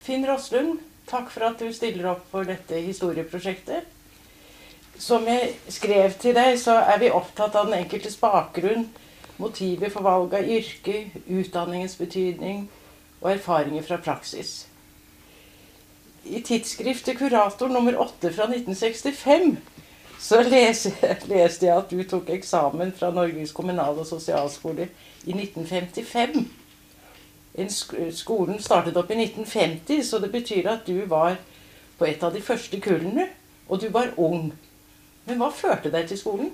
Finn Roslund, takk for at du stiller opp for dette historieprosjektet. Som jeg skrev til deg, så er vi opptatt av den enkeltes bakgrunn, motivet for valg av yrke, utdanningens betydning og erfaringer fra praksis. I tidsskriftet Kurator nummer 8 fra 1965 så leste, jeg at du tok eksamen fra Norges kommunale og sosialskole i 1955. En sk skolen startet opp i 1950, så det betyr at du var på et av de første kullene. Og du var ung. Men hva førte deg til skolen?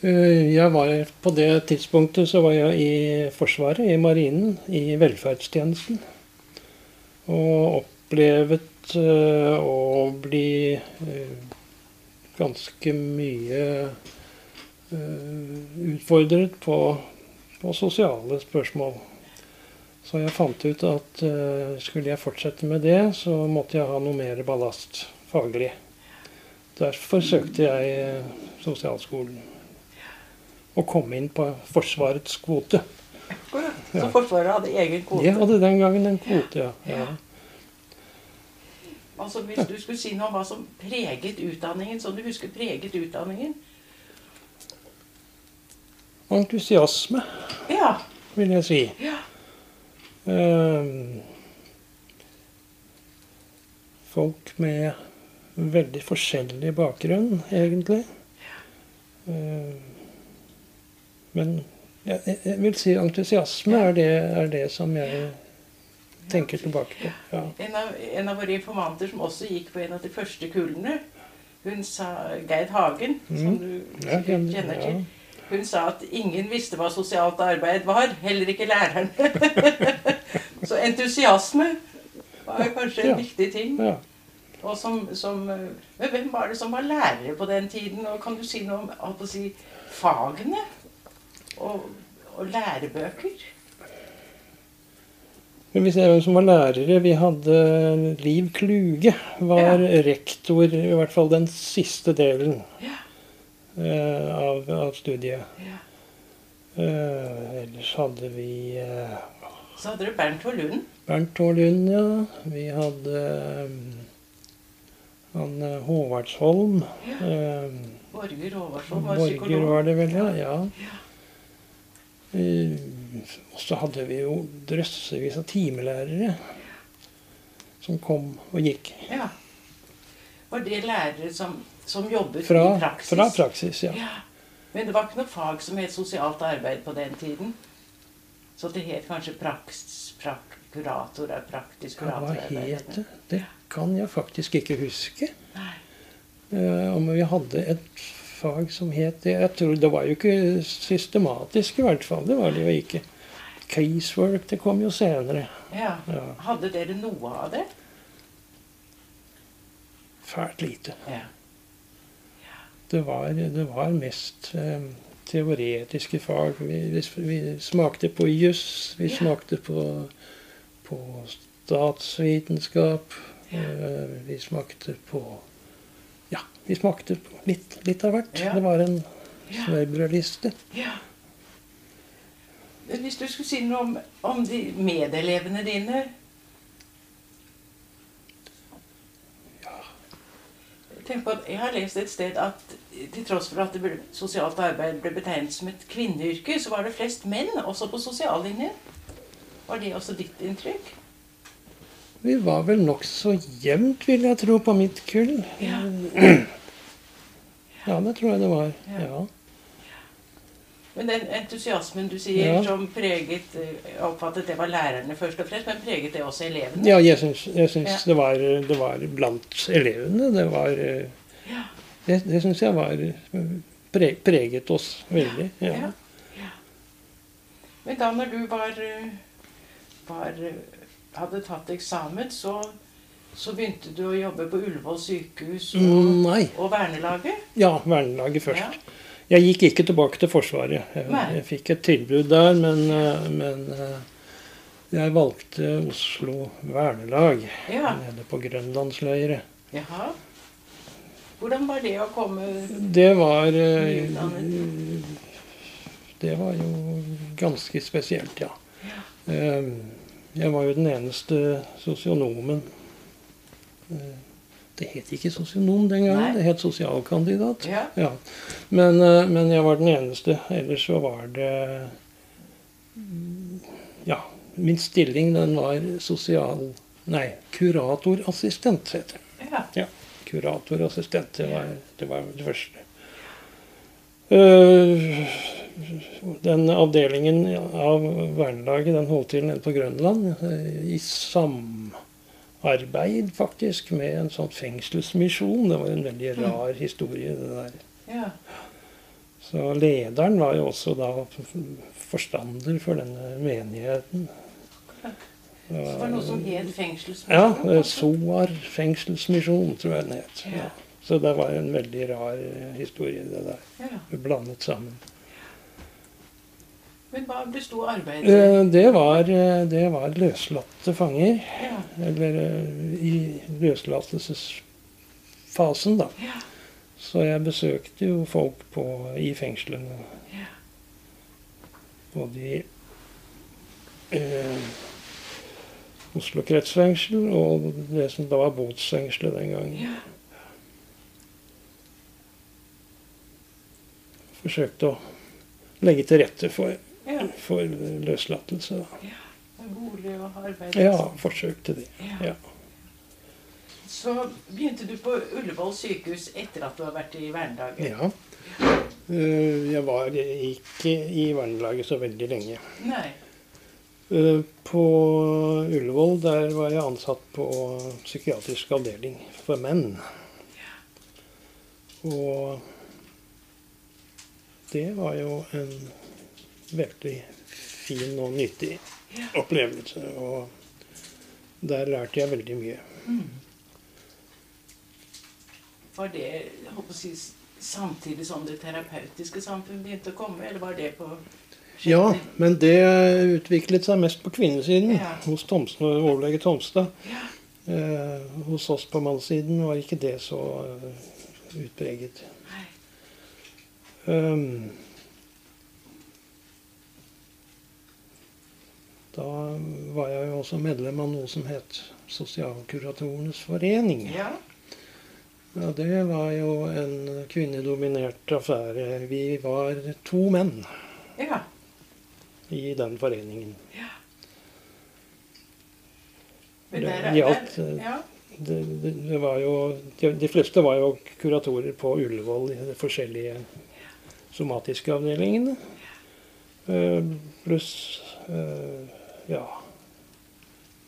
Eh, jeg var, på det tidspunktet så var jeg i Forsvaret, i Marinen, i velferdstjenesten. Og opplevet uh, å bli uh, ganske mye utfordret på, på, sosiale spørsmål. Så jeg fant ut at skulle jeg fortsette med det, så måtte jeg ha noe mer ballast faglig. Derfor søkte jeg sosialskolen. Og kom inn på Forsvarets kvote. Så Forsvaret hadde egen kvote? De hadde den gangen en kvote, ja. ja. Altså Hvis du skulle si noe om hva som preget utdanningen, som du husker preget utdanningen? Entusiasme, ja. vil jeg si. Ja. Um, folk med veldig forskjellig bakgrunn, egentlig. Uh, men jeg, vil si entusiasme er det, er det som jeg tenker tilbake på. Ja. En, av, en, av, våre informanter som også gikk på en av de første kullene, hun sa Geir Hagen, som du ja, kjenner til. Hun sa at ingen visste hva sosialt arbeid var, heller ikke læreren. Så entusiasme var kanskje en ja. viktig ting. Ja. Og som, som, men hvem var det som var lærere på den tiden? Og kan du si noe om si, fagene? Og, og lærebøker? Men ser hvem som var lærere Vi hadde Liv Kluge var ja. rektor, i hvert fall den siste delen ja. uh, av, av, studiet. Ja. Uh, ellers hadde vi uh, Så hadde du Bernt H. Lund. Bernt H. Lund, ja. Vi hadde um, han Håvardsholm. Borger Håvardsholm var psykolog. Borger var det vel, ja. ja. Eh, og så hadde vi jo drøssevis av timelærere som kom og gikk. Ja. Var det lærere som, som jobbet fra, i praksis? Fra praksis, ja. ja. Men det var ikke noe fag som het sosialt arbeid på den tiden? Så det het kanskje praks, prak, kurator er praktisk kurator? Ja, hva het det? Det kan jeg faktisk ikke huske. Nei. Uh, om vi hadde et fag som het det. Jeg tror Det var jo ikke systematisk, i hvert fall. Det var det jo ikke. Casework det kom jo senere. Ja. ja. Hadde dere noe av det? Fælt lite. Ja. Det, var, det var mest eh, teoretiske fag. Vi, vi, vi, smakte på juss. Vi ja. smakte på, på statsvitenskap. Eh, vi smakte på vi smakte litt, litt av hvert. Ja. Det var en smørbrødliste. Ja. Hvis du skulle si noe om, om de medelevene dine Tenk på at Jeg har lest et sted at til tross for at ble, sosialt arbeid ble betegnet som et kvinneyrke, så var det flest menn også på sosiallinjen. Var det også ditt inntrykk? Vi var vel nokså jevnt, vil jeg tro, på mitt kull. Ja. Ja, det tror jeg det var. Ja. Men den entusiasmen du sier ja. som preget Jeg eh, oppfattet det var lærerne først og fremst, men preget det også elevene? Ja, jeg syns, jeg syns ja. det, var, det, var, blant elevene. Det var eh, ja. Det, det syns jeg var pre, preget oss veldig. Ja. Men da når du var, var hadde tatt eksamen, så så begynte du å jobbe på Ullevål sykehus og, mm, og Vernelaget? Ja, Vernelaget først. Jeg gikk ikke tilbake til Forsvaret. Jeg, jeg fikk et tilbud der, men, eh, men, eh, jeg valgte Oslo Vernelag ja. nede på Grønlandsleiret. Jaha. Hvordan var det å komme Det var eh, Det var jo ganske spesielt, ja. ja. Jeg var jo den eneste sosionomen. Eh, Det het ikke sosionom den gangen, Nei. det het sosialkandidat. Ja. Ja. Men, eh, men jeg var den eneste. Ellers så var det Ja, min stilling den var sosial... Nei, kuratorassistent, heter det. ja. Kuratorassistent, det var det, var det første. Eh, den avdelingen av vernelaget den holdt til nede på Grønland i i samarbeid faktisk med en sånn fengselsmisjon. Det var en veldig rar historie, det der. ja. Så lederen var jo også da forstander for denne menigheten. Så det var noe som het fengselsmisjon? Ja, eh. SOAR fengselsmisjon, tror jeg den het. Ja. Ja. Så det var en veldig rar eh, historie, det der. Ja. Blandet sammen. Men hva besto arbeidet Eh, Det var, eh, det var løslatte fanger. Ja. Eller eh, i løslatelsesfasen, da. Ja. Så jeg besøkte jo folk på, i fengslene. Ja. Både i eh, Oslo kretsfengsel og det som da var botsfengselet den gangen. Ja. Forsøkte å legge til rette for. For løslatelse. Ja, Bolig og arbeid. Ja, forsøkte det. Ja. Ja. Så begynte du på Ullevål sykehus etter at du har vært i vernelaget? Ja. Eh, Jeg var ikke i vernelaget så veldig lenge. Nei. Eh, På Ullevål der var jeg ansatt på psykiatrisk avdeling for menn. Og det var jo en veldig fin og nyttig opplevelse. Og der lærte jeg veldig mye. Var det jeg håper å si, samtidig som det terapeutiske samfunn begynte å komme, eller var det på Ja, men det utviklet seg mest på kvinnesiden Ja. hos Thomsen, overlege Tomstad. Ja. Eh, hos oss på mannssiden var ikke det så eh, utpreget. Nei. Um, da var jeg jo også medlem av noe som het Sosialkuratorenes forening. Ja. Ja, det var jo en kvinnedominert affære. Vi var to menn Ja. i den foreningen. Men Det der eh, ja. Det, det, det var jo, de, de fleste var jo kuratorer på Ullevål i de forskjellige somatiske avdelingene. Uh, pluss eh, ja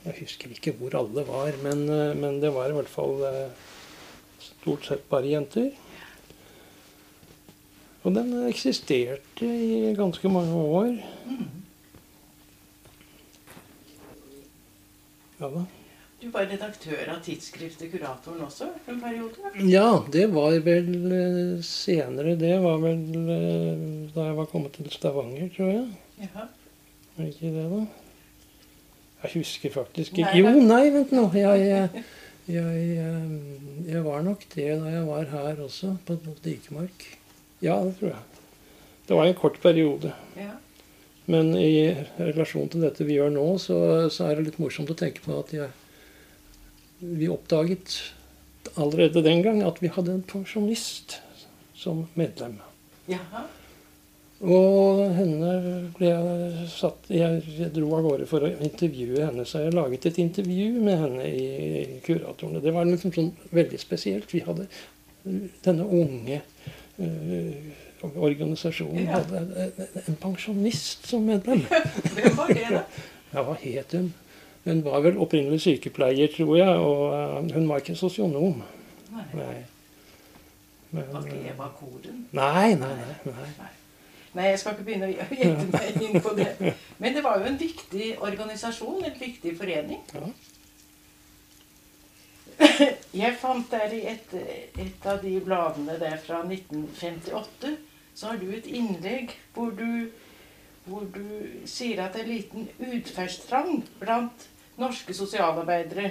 Jeg husker ikke hvor alle var, men, eh, men det var i hvert fall eh, stort sett bare jenter. Og den eksisterte i ganske mange år. Ja da. Du var redaktør av tidsskriftet Kuratoren også en periode? Ja, det var vel eh, senere. Det var vel da jeg var kommet til Stavanger, tror jeg. Ja. Var ikke det, da? Jeg husker faktisk ikke Jo, nei, vent nå. Jeg, jeg, jeg, eh, jeg var nok det da jeg var her også, på Dikemark. Ja, det tror jeg. Det var en kort periode. ja. Men i relasjon til dette vi gjør nå, så, så er det litt morsomt å tenke på at jeg, vi oppdaget allerede den gang at vi hadde en pensjonist som medlem. Jaha. Og henne ble jeg satt Jeg dro av gårde for å intervjue henne, så jeg laget et intervju med henne i kuratorene. Det var liksom sånn veldig spesielt. Vi hadde denne unge uh, organisasjonen Ja. hadde en- en pensjonist som medlem. Hvem var det, da? Ja, hva het hun? Hun var vel opprinnelig sykepleier, tror jeg, og eh, hun var ikke sosionom. Nei. Nei. Men, Var ikke eh, Eva Koren? nei, nei, nei. nei. Nei, jeg skal ikke begynne å gjette meg inn på det. Men det var jo en viktig organisasjon, en viktig forening. Ja. Jeg fant der i et, et av de bladene der fra 1958, så har du et innlegg hvor du, hvor du sier at det er liten utferdstrang blant norske sosialarbeidere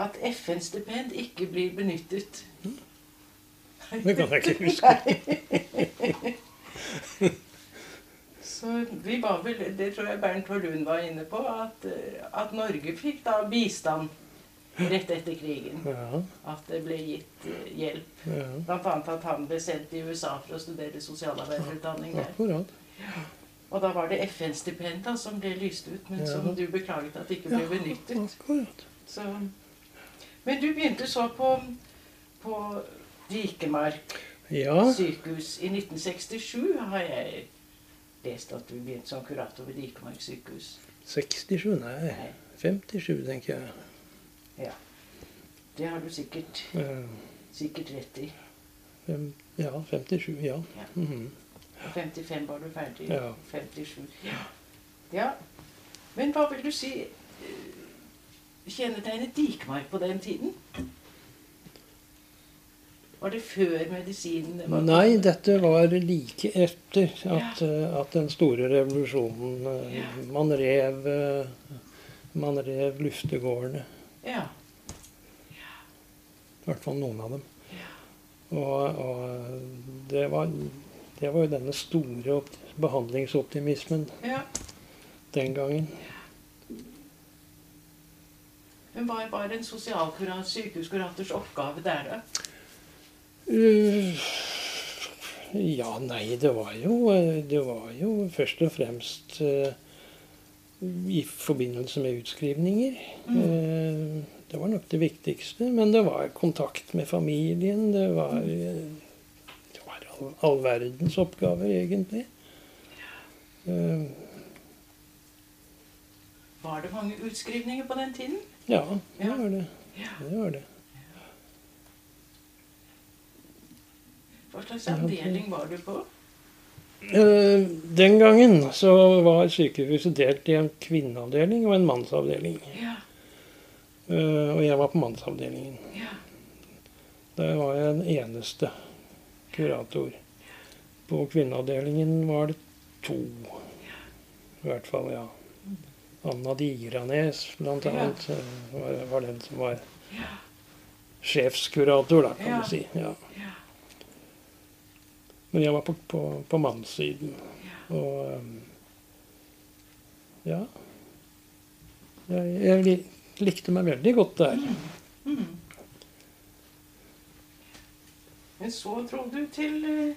at FN-stipend ikke blir benyttet. Det kan jeg ikke huske. Så vi var vel, det tror jeg Bernt Holund var inne på, at, eh, at Norge fikk da bistand rett etter krigen. Ja, At det ble gitt eh, hjelp. ja. Blant annet at han ble sendt til USA for å studere sosialarbeiderutdanning der. Akkurat. Og da var det FN-stipend som ble lyst ut, men som du beklaget at ikke ble benyttet. Så. Men du begynte så på, på Dikemark Ja, sykehus i 1967, har jeg lest at du begynte som kurator ved Dikemark sykehus. 67, nei. Nei, 57, tenker jeg. Ja. det har du sikkert, Eh, sikkert rett i. Fem, ja, 57, ja. Ja. Mhm. 55 var du ferdig. Ja. 57. Ja. ja. Men hva vil du si eh, kjennetegnet Dikmark på den tiden? Var det før medisinen? Nei, dette var like etter at, ja. at den store revolusjonen eh, Ja. Man rev eh, Man rev luftegårdene. Ja. I hvert fall noen av dem. Ja. Og, og det, var, det var jo denne store behandlingsoptimismen ja. den gangen. Men hva var en sosialkurat, sykehuskurators oppgave der, da? Uh, ja, nei, det var jo eh, Det var jo først og fremst eh, i forbindelse med utskrivninger. Mm. Eh, det var nok det viktigste. Men det var kontakt med familien. Det var, eh, det var all, all verdens oppgaver, egentlig. Eh, Var det mange utskrivninger på den tiden? ja, det var det. Ja. Det var det. Hva slags avdeling var du på? Eh, Den gangen så var sykehuset delt i en kvinneavdeling og en mannsavdeling. Ja. Eh, Og jeg var på mannsavdelingen. ja. Der var jeg den eneste kurator. På kvinneavdelingen var det to. I hvert fall, ja. Anna Diranes, blant annet, eh, var, var den som var Ja. sjefskurator, da, kan du si. Ja. Men jeg var på, på, på mannssiden. Ja. Og um, ja. Jeg, jeg likte meg veldig godt der. Mm. Men så dro du til, eh,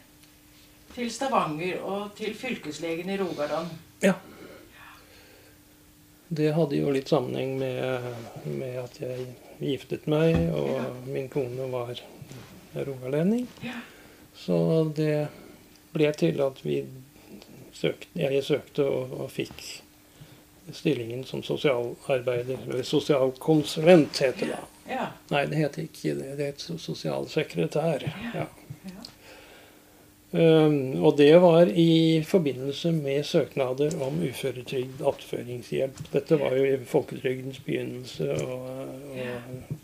til Stavanger og til fylkeslegen i Rogaland. Ja. Det hadde jo litt sammenheng med, med at jeg giftet meg, og Ja. min kone var rogalending. Ja. Så det ble til at vi søkte, jeg søkte og, og fikk stillingen som sosialarbeider, eller sosialkonsulent, heter det. Ja. Nei, det heter ikke det. Det het sosialsekretær. Ja. ja. Um, og det var i forbindelse med søknader om uføretrygd, attføringshjelp. Dette var jo i folketrygdens begynnelse, og, og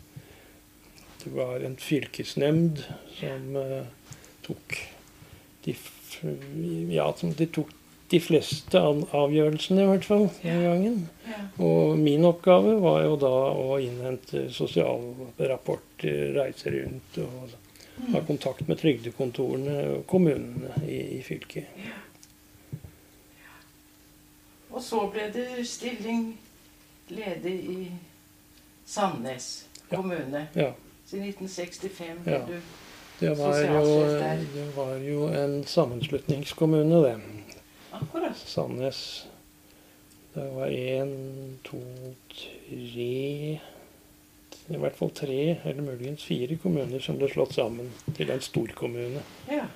det var en fylkesnemnd som eh, tok de, ja, de tok de fleste avgjørelsene, i hvert fall, den gangen. Og min oppgave var jo da å innhente sosialrapporter, reise rundt og ha Mm. kontakt med trygdekontorene og kommunene i, i fylket. Og så ble det stilling ledig i Sandnes Ja. kommune. Ja, Siden 1965 ble Ja. du det var, jo, det var jo en sammenslutningskommune, det. akkurat. Sandnes. Det var én, to, tre I hvert fall tre, eller muligens fire kommuner som ble slått sammen til en storkommune. Ja.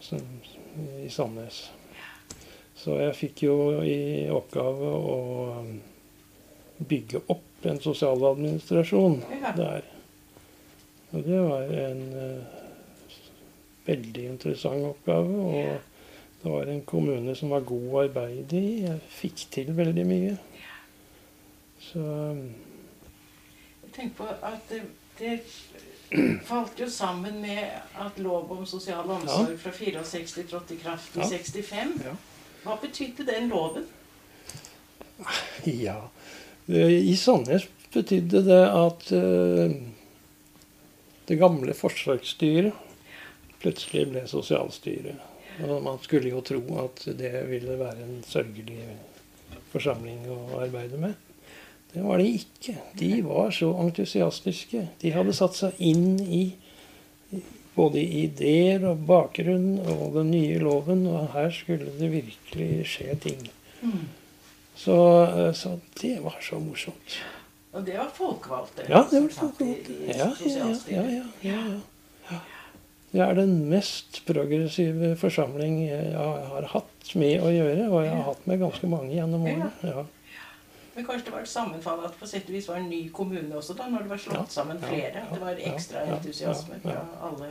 som, i Sandnes. Så jeg fikk jo i oppgave å bygge opp en sosialadministrasjon Ja. der. Og det var en uh, veldig interessant oppgave. Og det var en kommune som var god å arbeide i. Jeg fikk til veldig mye. Så Jeg tenker på at det, det falt jo sammen med at lov om sosial omsorg fra 64 trådte i kraft i Ja. 65. Ja. Hva betydde den loven? Ja. Eh, I Sandnes betydde det at eh, det gamle forsvarsstyret plutselig ble sosialstyret. Og man skulle jo tro at det ville være en sørgelig forsamling å arbeide med. Det var de ikke. De var så entusiastiske. De hadde satt seg inn i både ideer og bakgrunn og den nye loven, og her skulle det virkelig skje ting. Mm. Så, så det var så morsomt. Og det var folkevalgte? Ja, det var folkevalgte. Ja, ja, ja, ja, ja. Det er den mest progressive forsamling jeg har hatt med å gjøre, og jeg har hatt med ganske mange gjennom årene. Ja. Men kanskje det var et sammenfall at det på sett og vis var en ny kommune også, da, når det var slått sammen flere? At det var ekstra entusiasme fra alle,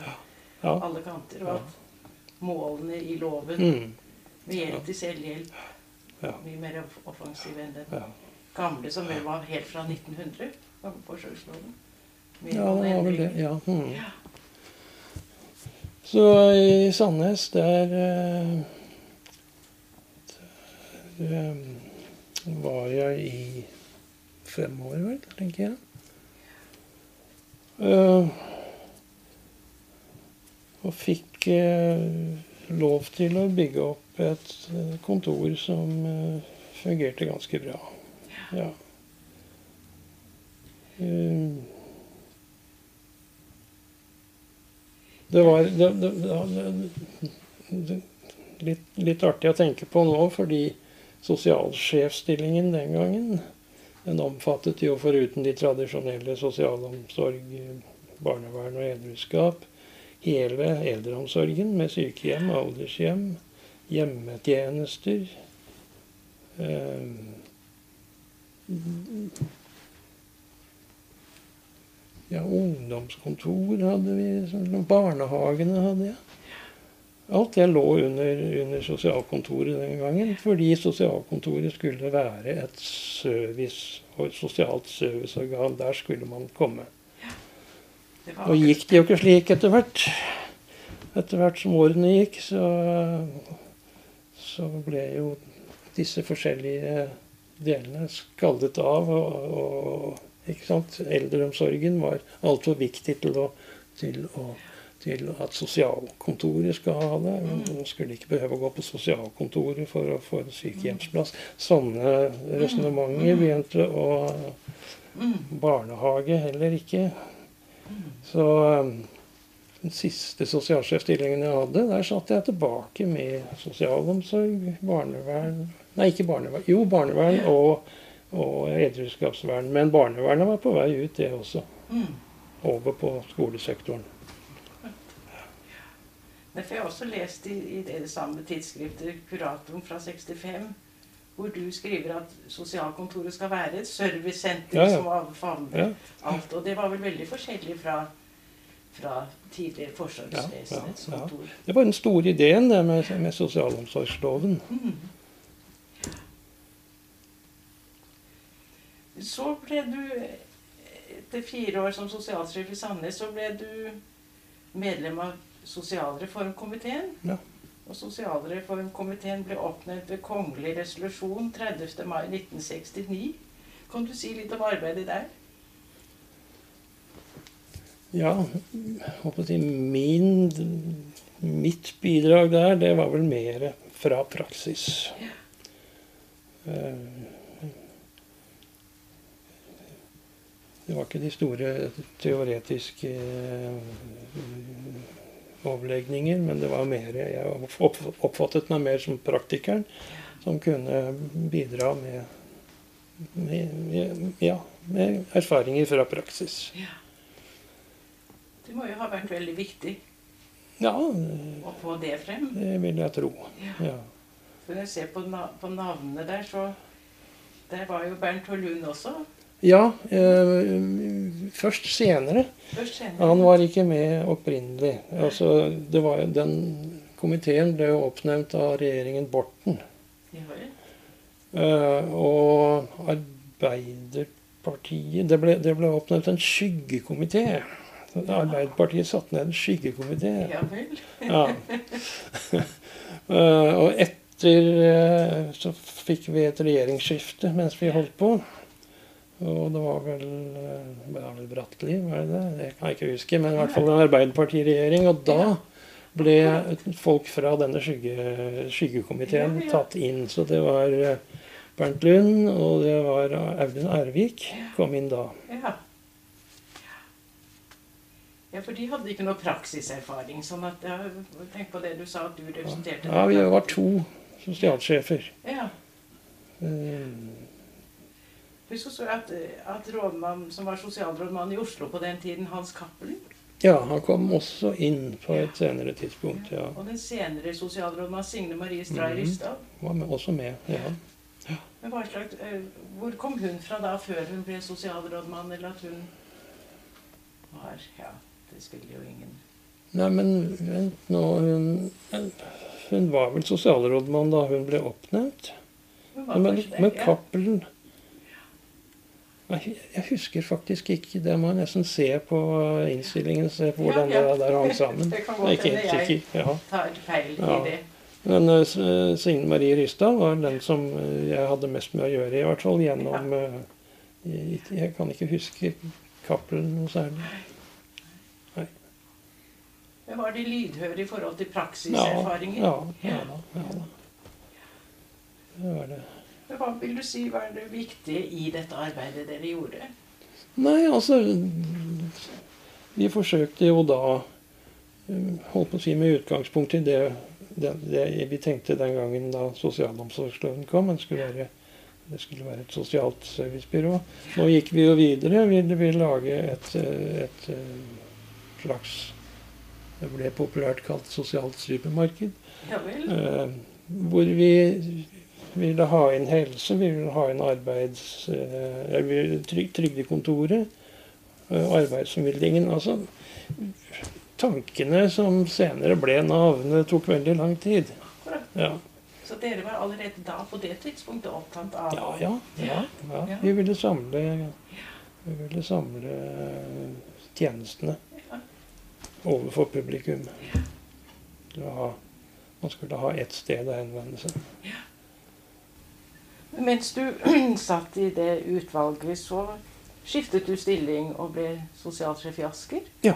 alle kanter. Og at målene i loven Mm. med hjelp til selvhjelp mye mer offensive offensiv enn den. Gamle, som vel var helt fra 1900, på forsøksloven. Ja, det var vel det. Ja. Mm. Ja. Så i Sandnes, der eh, der, eh, var jeg i fem år, vel, tenker jeg. Uh, og fikk uh, lov til å bygge opp et eh, kontor som uh, fungerte ganske bra. Ja. Eh, Det var det, det, det, litt, litt artig å tenke på nå, fordi sosialsjefstillingen den gangen den omfattet jo foruten de tradisjonelle sosialomsorg, barnevern og edruskap hele eldreomsorgen med sykehjem, aldershjem, hjemmetjenester. Eh, ja, ungdomskontor hadde vi, sånn, barnehagene hadde jeg. Alt det lå under, under sosialkontoret den gangen, fordi sosialkontoret skulle være et service, og et sosialt serviceorgan. Der skulle man komme. Ja, Og gikk det jo ikke slik etter hvert. Etter hvert som årene gikk, så, så ble jo disse forskjellige delene skallet av. Og, og? Eldreomsorgen var altfor viktig til, å, til, å, til at sosialkontoret skal ha det. Man skulle ikke behøve å gå på sosialkontoret for å få en sykehjemsplass. Sånne resonnementer begynte å Barnehage heller ikke. Så um, den siste sosialsjefstillingen jeg hadde, der satt jeg tilbake med sosialomsorg, barnevern Nei, ikke barnevern. Jo, barnevern og, og edruskapsvern. Men barnevernet var på vei ut, det også. Mm. Over på skolesektoren. Derfor har jeg også lest i, i det samme tidsskriftet, Kuratoren fra 65, hvor du skriver at sosialkontoret skal være et servicesenter Ja, ja. som av- favner Ja. alt. Og det var vel veldig forskjellig fra, fra tidligere Forsvarsvesenets Ja, ja, ja. Det var den store ideen det med, med sosialomsorgsloven. Så ble du, etter fire år som sosialsjef i Sandnes, så ble du medlem av sosialreformkomiteen. Ja. Og sosialreformkomiteen ble oppnevnt ved kongelig resolusjon 30. mai 1969. Kan du si litt om arbeidet der? Ja, håper å si min, mitt bidrag der, det var vel mer fra praksis. Eh, Det var ikke de store teoretiske eh, overlegninger, men det var mer Jeg oppfattet meg mer som praktikeren som kunne bidra med, med, med, ja, med erfaringer fra praksis. Det må jo ha vært veldig viktig Ja, å få det frem. det vil jeg tro. Ja. Når jeg ser på, na på navnene der, så Der var jo Bernt Hålund også. Ja, eh, først senere. Først senere. Han var ikke med opprinnelig. Altså, det var, den komiteen ble jo oppnevnt av regjeringen Borten. Eh, og Arbeiderpartiet det ble, det ble oppnevnt en skyggekomité. Arbeiderpartiet satte ned en skyggekomité. Ja vel. Ja. Eh, og etter eh, så fikk vi et regjeringsskifte mens vi holdt på. Og det var vel, eh, det Bratteli, var det det? Det kan jeg ikke huske. Men i hvert fall en Arbeiderpartiregjering. Og da ble folk fra denne skygge, skyggekomiteen tatt inn. Så det var eh, Bernt Lund og det var Audun Ervik kom inn da. Ja. Ja, for de hadde ikke noe praksiserfaring. sånn at Tenk på det du sa, at du representerte Ja, vi var to sosialsjefer. Ja. Eh, Husk også at, at rådmann som var sosialrådmann i Oslo på den tiden, Hans Cappelen, Ja, han kom også inn på et senere tidspunkt. ja. og den senere sosialrådmann Signe Marie Stray Mhm. Rystad. Var med, også med. ja. Men hva slags, eh, hvor kom hun fra da, før hun ble sosialrådmann, eller at hun var Ja, det spiller jo ingen Nei, men vent nå Hun, hun var vel sosialrådmann da hun ble oppnevnt? Hun var Men, men ja. Cappelen Nei, Jeg husker faktisk ikke. Det må jeg nesten se på innstillingen. Se på hvordan Ja, ja. det der hang sammen. Det kan godt hende jeg sikker. Ja. tar feil Ja. i det. Men uh, Signe Marie Rysdal var den som eh, jeg hadde mest med å gjøre, i hvert fall gjennom eh, i- Jeg kan ikke huske Cappelen noe særlig. Men var de lydhøre i forhold til Ja, praksiserfaringer? ja, ja da. Ja, da. Det var det. Hva vil du si var det viktige i dette arbeidet dere gjorde? Nei, altså Vi forsøkte jo da Holdt på å si med utgangspunkt i det, det, det vi tenkte den gangen da sosialomsorgsloven kom. Det skulle være, det skulle være et sosialt servicebyrå. Nå gikk vi jo videre. Vi ville lage et, et slags Det ble populært kalt sosialt supermarked. Ja vel? Eh, hvor vi ville ha inn helse, vi ville ha inn arbeids... Eh, jeg ville tryg, Trygdekontoret, eh, arbeidsformidlingen Altså tankene som senere ble navnet, tok veldig lang tid. Ja, Så dere var allerede da på det tidspunktet opptatt av ja, ja. ja, ja. Vi ville samle, vi ville samle tjenestene Ja. overfor publikum. Man skulle ha ett sted å henvende seg. Mens du satt i det utvalget, så skiftet du stilling og ble sosialsjef i Asker? Ja.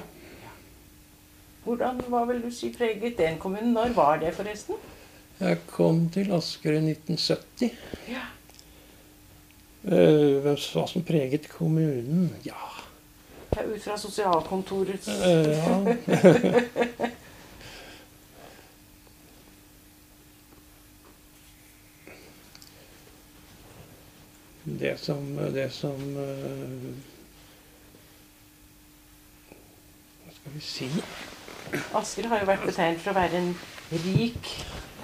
Hvordan, hva vil du si preget den kommunen? Når var det, forresten? Jeg kom til Asker i 1970. Ja. Eh, hvem hva som preget kommunen? Ja, Ja, Ut fra sosialkontorets eh, ja. Det som, det som eh, Hva skal vi si? Asker har jo vært betegnet for å være en rik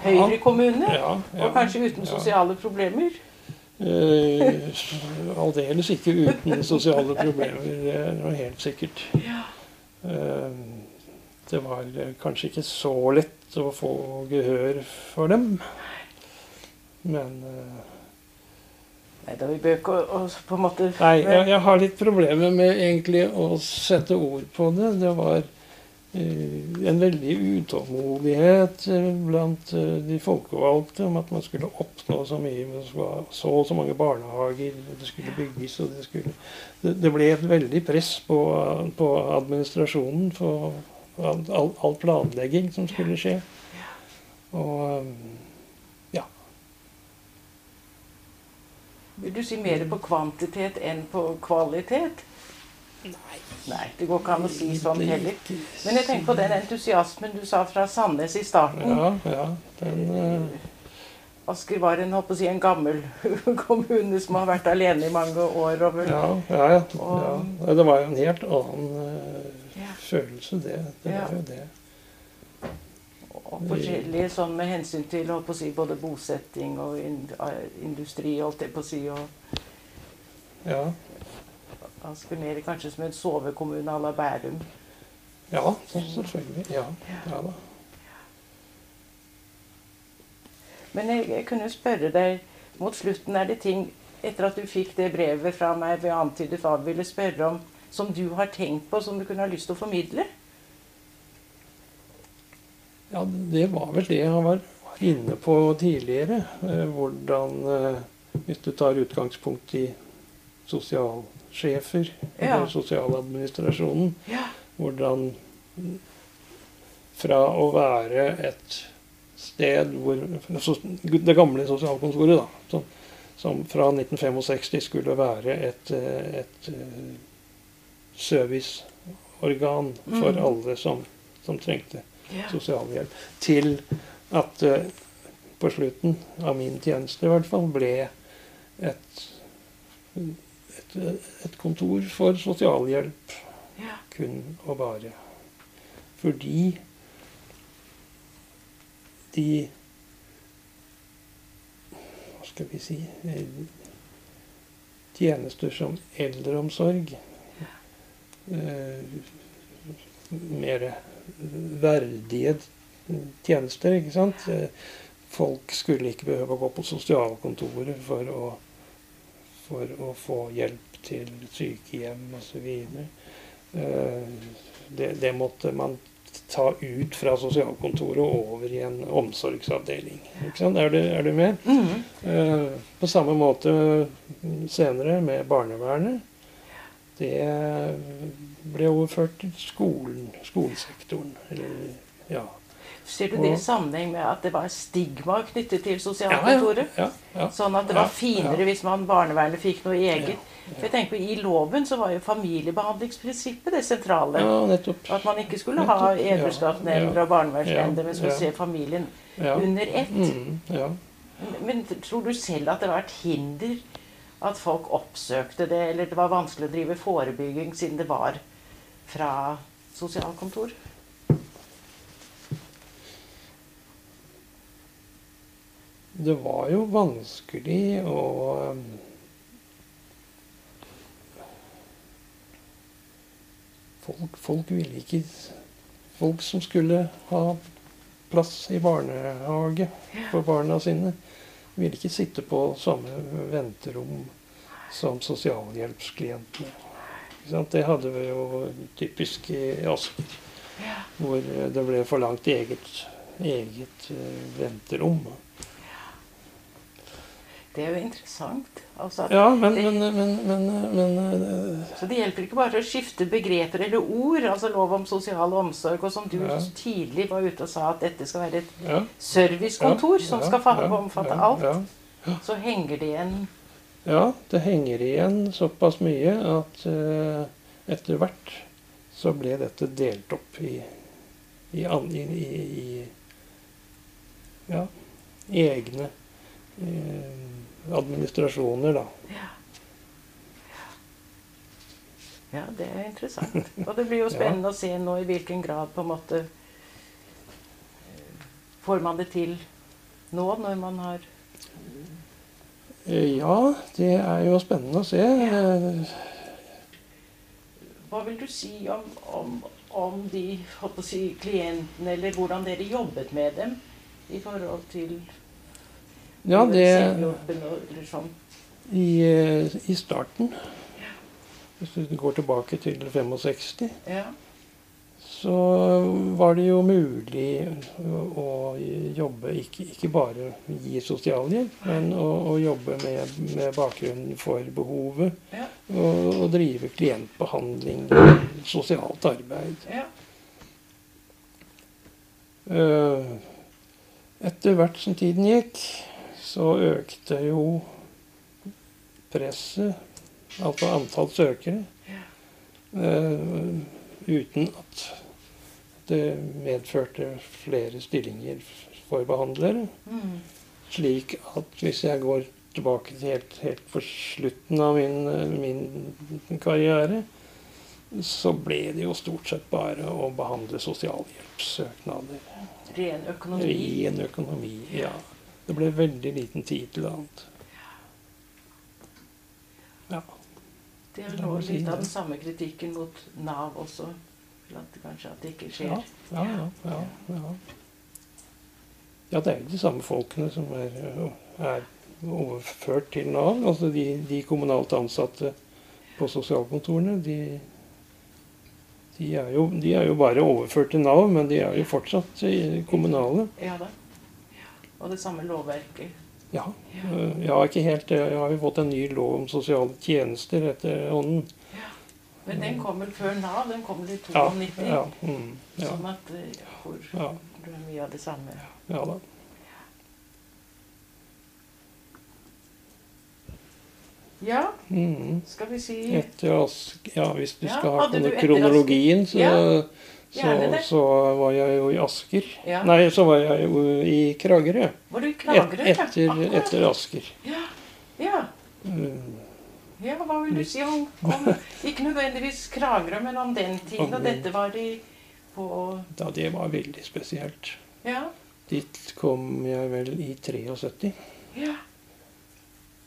høyrekommune. Ja, ja, Og kanskje uten sosiale problemer. Eh, Aldeles ikke uten sosiale problemer, det er noe helt sikkert. Ja. Eh, Det var kanskje ikke så lett å få gehør for dem. Men eh, Nei, da vi bør ikke å- på en måte Nei, jeg, jeg har litt problemer med egentlig å sette ord på det. Det var uh, en veldig utålmodighet eh, blant uh, de folkevalgte om at man skulle oppnå så mye. Man skulle ha så og så mange barnehager, det skulle bygges og det skulle Det, det ble et veldig press på, på administrasjonen for all, all, all planlegging som skulle skje. Og eh, Vil du si mer på kvantitet enn på kvalitet? Nei. Nei, det går ikke an å si sånn heller. Men jeg tenker på den entusiasmen du sa fra Sandnes i starten. Ja, ja. Den Uh... Asker var en, holdt på å si, en gammel kommune som har vært alene i mange år. Og vel, Ja, ja, ja. ja. Det var jo en helt annen uh, Ja. følelse, det. Det Ja. var jo det. Og forskjellige sånn med hensyn til holdt på å si, både bosetting og industri og holdt jeg på å si. Og Ja, Asker mer kanskje som en sovekommune à la Bærum. ja selvfølgelig. Ja, ja da. Men jeg, jeg kunne spørre deg mot slutten er det ting etter at du fikk det brevet fra meg ved antydet hva du ville spørre om, som du har tenkt på, som du kunne ha lyst til å formidle? Ja, det var vel det jeg var inne på tidligere. eh, Hvordan eh, Hvis du tar utgangspunkt i sosialsjefer, Ja. eller sosialadministrasjonen, Ja. hvordan fra å være et sted hvor Det gamle sosialkontoret, da, som, som fra 1965 skulle være et, et serviceorgan for Mm. alle som, som trengte. Sosialhjelp, til at det på slutten av min tjeneste i hvert fall ble et, et, et kontor for sosialhjelp Ja. kun og bare. Fordi de Hva skal vi si eh, Tjenester som eldreomsorg eh, Mer verdige tjenester, ikke sant. Folk skulle ikke behøve å gå på sosialkontoret for å, for å få hjelp til sykehjem osv. Eh, Det, det måtte man ta ut fra sosialkontoret og over i en omsorgsavdeling. Er, du, er du med? Mm. Eh, På samme måte senere med barnevernet. Det ble overført til skolen, skolesektoren. Eller, ja. Ser du det i sammenheng med at det var stigma knyttet til Ja, sosialkontoret? ja, ja, Sånn at det var finere ja. hvis man barnevernet fikk noe eget. Ja, For jeg tenker på, I loven så var jo familiebehandlingsprinsippet det sentrale. ja, nettopp. At man ikke skulle ha ja, ja, og barnevernsnemnder, men skulle ja. se familien Ja. under ett. Mm, ja. Men, men tror du selv at det var et hinder at folk oppsøkte det, eller det var vanskelig å drive forebygging siden det var fra sosialkontor? Det var jo vanskelig å um, folk, folk ville ikke Folk som skulle ha plass i barnehage for barna sine, ville ikke sitte på samme venterom som sosialhjelpsklientene. Det hadde vi jo typisk i Asker, hvor det ble forlangt eget, eget eh, venterom. Det er jo interessant. Altså, Ja, men, men, men, men, men eh, så det hjelper ikke bare å skifte begreper eller ord, altså lov om sosial omsorg, og som du Ja. tidlig var ute og sa at dette skal være et ja, servicekontor ja, som ja, skal fa- ja, omfatte ja, alt, Ja, så henger det igjen ja, det henger igjen såpass mye at eh, etter hvert så ble dette delt opp i, i, i, i, ja, egne eh, administrasjoner, da. Ja, det er interessant. Og det blir jo spennende å se nå i hvilken grad på en måte eh, Får man det til nå, når man har Ja, det er jo spennende å se. Eh, Hva vil du si om, om, om de si, klientene, eller hvordan dere jobbet med dem i forhold til Ja, det eller sånn? i, eh, I starten, hvis du går tilbake til 65 Ja. Så var det jo mulig å, jobbe, ikke, ikke bare gi sosialhjelp, men å, å jobbe med, med bakgrunnen for behovet. Ja. Og, og drive klientbehandling, sosialt arbeid. ja. Eh, Etter hvert som tiden gikk, så økte jo presset, altså antall søkere, eh, uten at det medførte flere stillinger for behandlere. Mm. Slik at hvis jeg går tilbake til helt, helt på slutten av min, min karriere, så ble det jo stort sett bare å behandle sosialhjelpssøknader. Ren økonomi. Ren økonomi, ja. Det ble veldig liten tid til annet. Ja. Det er nå litt av den samme kritikken mot Nav også. At kanskje at det ikke skjer. Ja, ja, ja, ja, ja. Ja, det er jo de samme folkene som er, er overført til Nav. Altså de, de kommunalt ansatte på sosialkontorene. De, de, er jo, de er jo bare overført til Nav, men de er jo fortsatt kommunale. Ja da. Og det samme lovverket. Ja, ja ikke helt. Jeg har jo fått en ny lov om sosiale tjenester etter ånden. Men den kom vel før Nav? Den kom i Ja. 92? ja, ja, Sånn at eh, hvor ja, du er mye av det samme. ja da. Ja, Mm. skal vi si Etter Ask Ja, hvis du skal ha kronologien, så, så, så var jeg jo i Asker. Nei, så var jeg jo i Kragerø. Var du i Kragerø? Et, etter, etter Asker. Ja. Ja, hva vil du si om, om Ikke nødvendigvis Kragerø, men om den tiden. Og dette var de på Da det var veldig spesielt. Ja. Dit kom jeg vel i 73. Ja.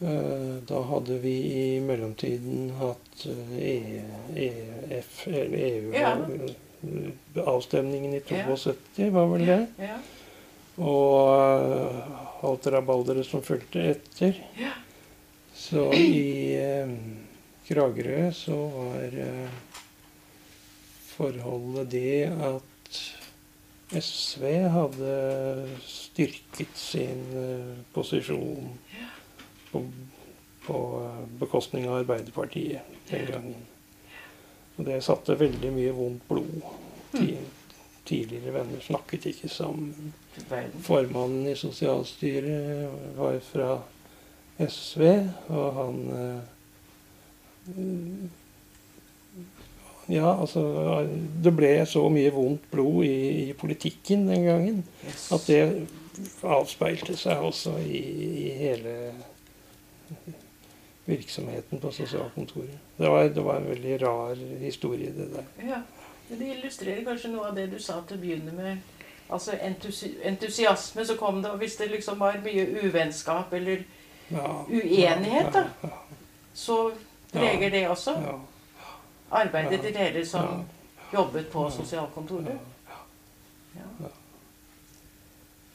Eh, Da hadde vi i mellomtiden hatt eh, E- EF, EU Ja. eh, Avstemningen i Ja. var vel det. Ja. Og alt rabalderet som fulgte etter. Ja. Så i eh, Kragerø så var eh, forholdet det at SV hadde styrket sin eh, posisjon på, på eh, bekostning av Arbeiderpartiet den gangen. Og det satte veldig mye vondt blod. Ti, tidligere venner snakket ikke sammen. Formannen i sosialstyret var fra SV, og han eh, Ja, altså Det ble så mye vondt blod i, i politikken den gangen Yes. at det avspeilte seg også i, i hele virksomheten på sosialkontoret. Det var, det var en veldig rar historie, det der. Ja. Men det illustrerer kanskje noe av det du sa til å begynne med. Altså entusi entusiasme, så kom det, og hvis det liksom var mye uvennskap eller Uenighet, da. Så preger det også arbeidet til dere som jobbet på sosialkontoret. Ja.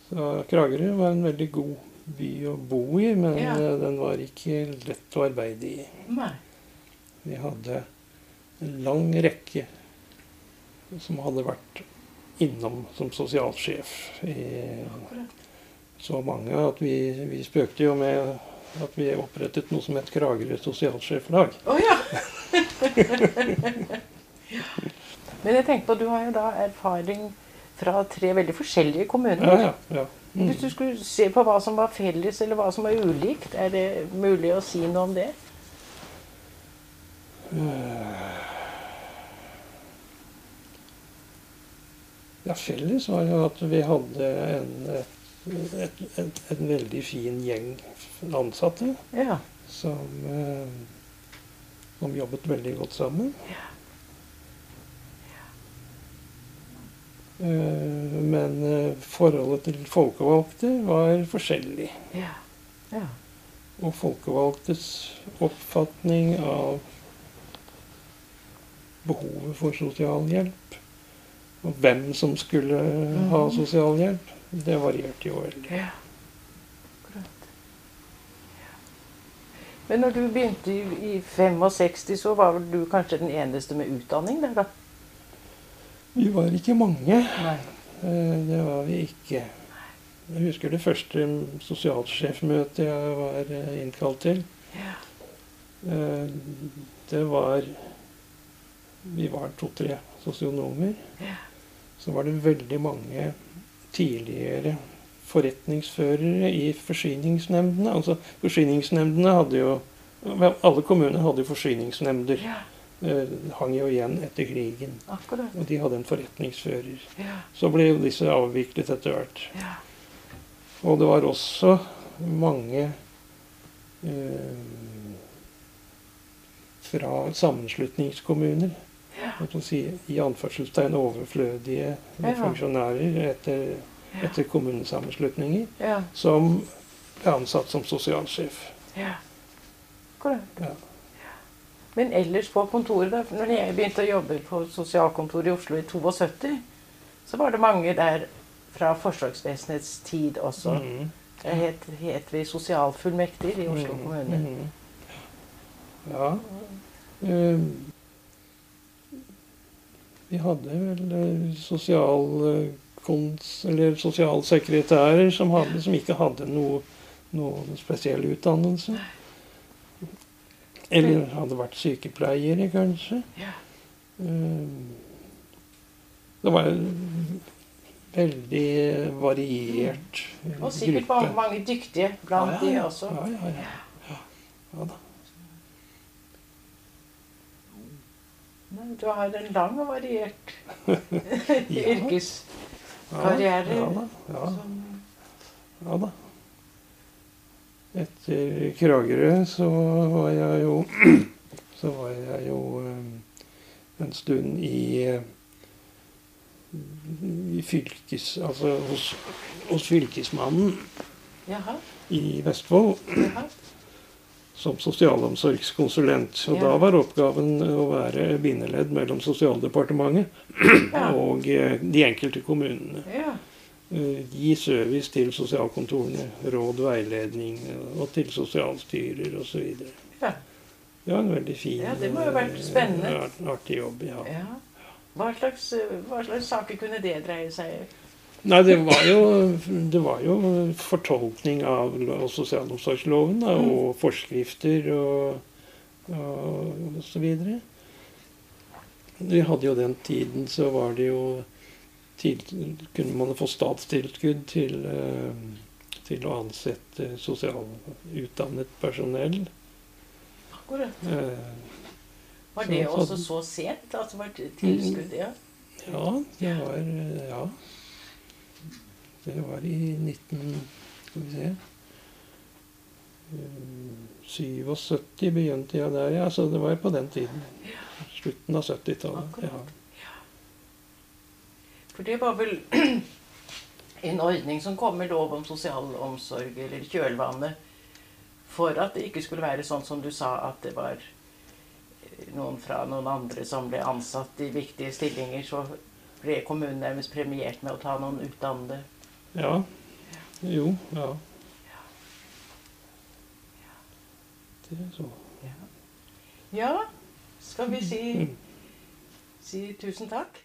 Så Kragerø var en veldig god by å bo i, men Ja. eh, den var ikke lett å arbeide i. Nei. Vi hadde en lang rekke som hadde vært innom som sosialsjef. I Akkurat. Så mange at vi, vi spøkte jo med at vi opprettet noe som het Kragerø sosialsjeflag. Oh, ja! Men jeg tenker på, du har jo da erfaring fra tre veldig forskjellige kommuner. Ja, ja, ja. Hvis du Mm. skulle se på hva som var felles, eller hva som var ulikt, er det mulig å si noe om det? Ja, felles var jo at vi hadde en, et, et, et, en veldig fin gjeng ansatte. Ja. som, eh, som jobbet veldig godt sammen. Eh, men eh, forholdet til folkevalgte var forskjellig. Ja. ja. Og folkevalgtes oppfatning av behovet for sosialhjelp, og hvem som skulle ha Mhm. sosialhjelp, det varierte jo veldig. ja. Akkurat. Ja. Men når du begynte i, i 65, så var vel du kanskje den eneste med utdanning der, da? Vi var ikke mange. Nei. Eh, Det var vi ikke. Jeg husker det første sosialsjefmøtet jeg var eh, innkalt til. Ja. Eh, Det var Vi var to-tre sosionomer. Ja. Så var det veldig mange tidligere forretningsførere i forsyningsnemndene. Altså Forsyningsnemndene hadde jo Alle kommuner hadde jo forsyningsnemnder. ja. Eh, hang jo igjen etter krigen. Akkurat. Og de hadde en forretningsfører. Ja. Så ble jo disse avviklet etter hvert. Ja. Og det var også mange eh, fra sammenslutningskommuner. Jeg kan si, I anførselstegn overflødige funksjonærer etter, etter kommunesammenslutninger, som ble ansatt som sosialsjef. ja. korrekt. Ja. Men ellers på kontoret, da, når jeg begynte å jobbe på sosialkontoret i Oslo i 72, så var det mange der fra Forsvarsvesenets tid også. Mm. Det het, het vi sosialfullmektiger i Oslo mm. kommune. Mm. Ja. Eh, vi hadde vel eh, sosial, eh, kons, eller sosialsekretærer som, hadde, som ikke hadde noe, noen spesiell utdannelse. Eller hadde vært sykepleiere, kanskje. Ja. Eh, Det var en veldig variert gruppe. Og sikkert mange, dyktige blant ja, ja, de også. Ja, ja, ja. ja. ja da. Du har en lang og variert Ja. yrkeskarriere. Ja. Ja, som- ja da. Etter Kragerø så var jeg jo Så var jeg jo eh, en stund i eh, i fylkes... Altså hos, hos fylkesmannen Jaha. i Vestfold jaha. Som sosialomsorgskonsulent. Og Ja. da var oppgaven å være bindeledd mellom Sosialdepartementet og eh, de enkelte kommunene. ja. Eh, Gi service til sosialkontorene, råd, veiledning eh, og til sosialstyrer osv. Ja. var en veldig fin Ja, det må jo ha vært spennende. Artig jobb, ja. ja. Hva slags, hva slags saker kunne det dreie seg om? Nei, det var jo, det var jo fortolkning av lo- sosialomsorgsloven da, Mm. og forskrifter og, og, og så videre. Vi hadde jo den tiden, så var det jo til, Kunne man få statstilskudd til, eh, til å ansette sosialutdannet personell. Akkurat. Eh, Var det Så- så- også så sent? Altså var det tilskudd? Ja. Ja, det var Ja. Det var i 19... Skal vi se eh, 77 begynte jeg der, ja. Så det var på den tiden. Slutten av 70-tallet. Ja. For det var vel en ordning som kom med lov om sosial omsorg, eller kjølvannet, for at det ikke skulle være sånn som du sa, at det var eh, noen fra noen andre som ble ansatt i viktige stillinger, så ble kommunen nærmest premiert med å ta noen utdannede. Ja. Jo, ja. Det er så. Ja, skal vi si, si tusen takk?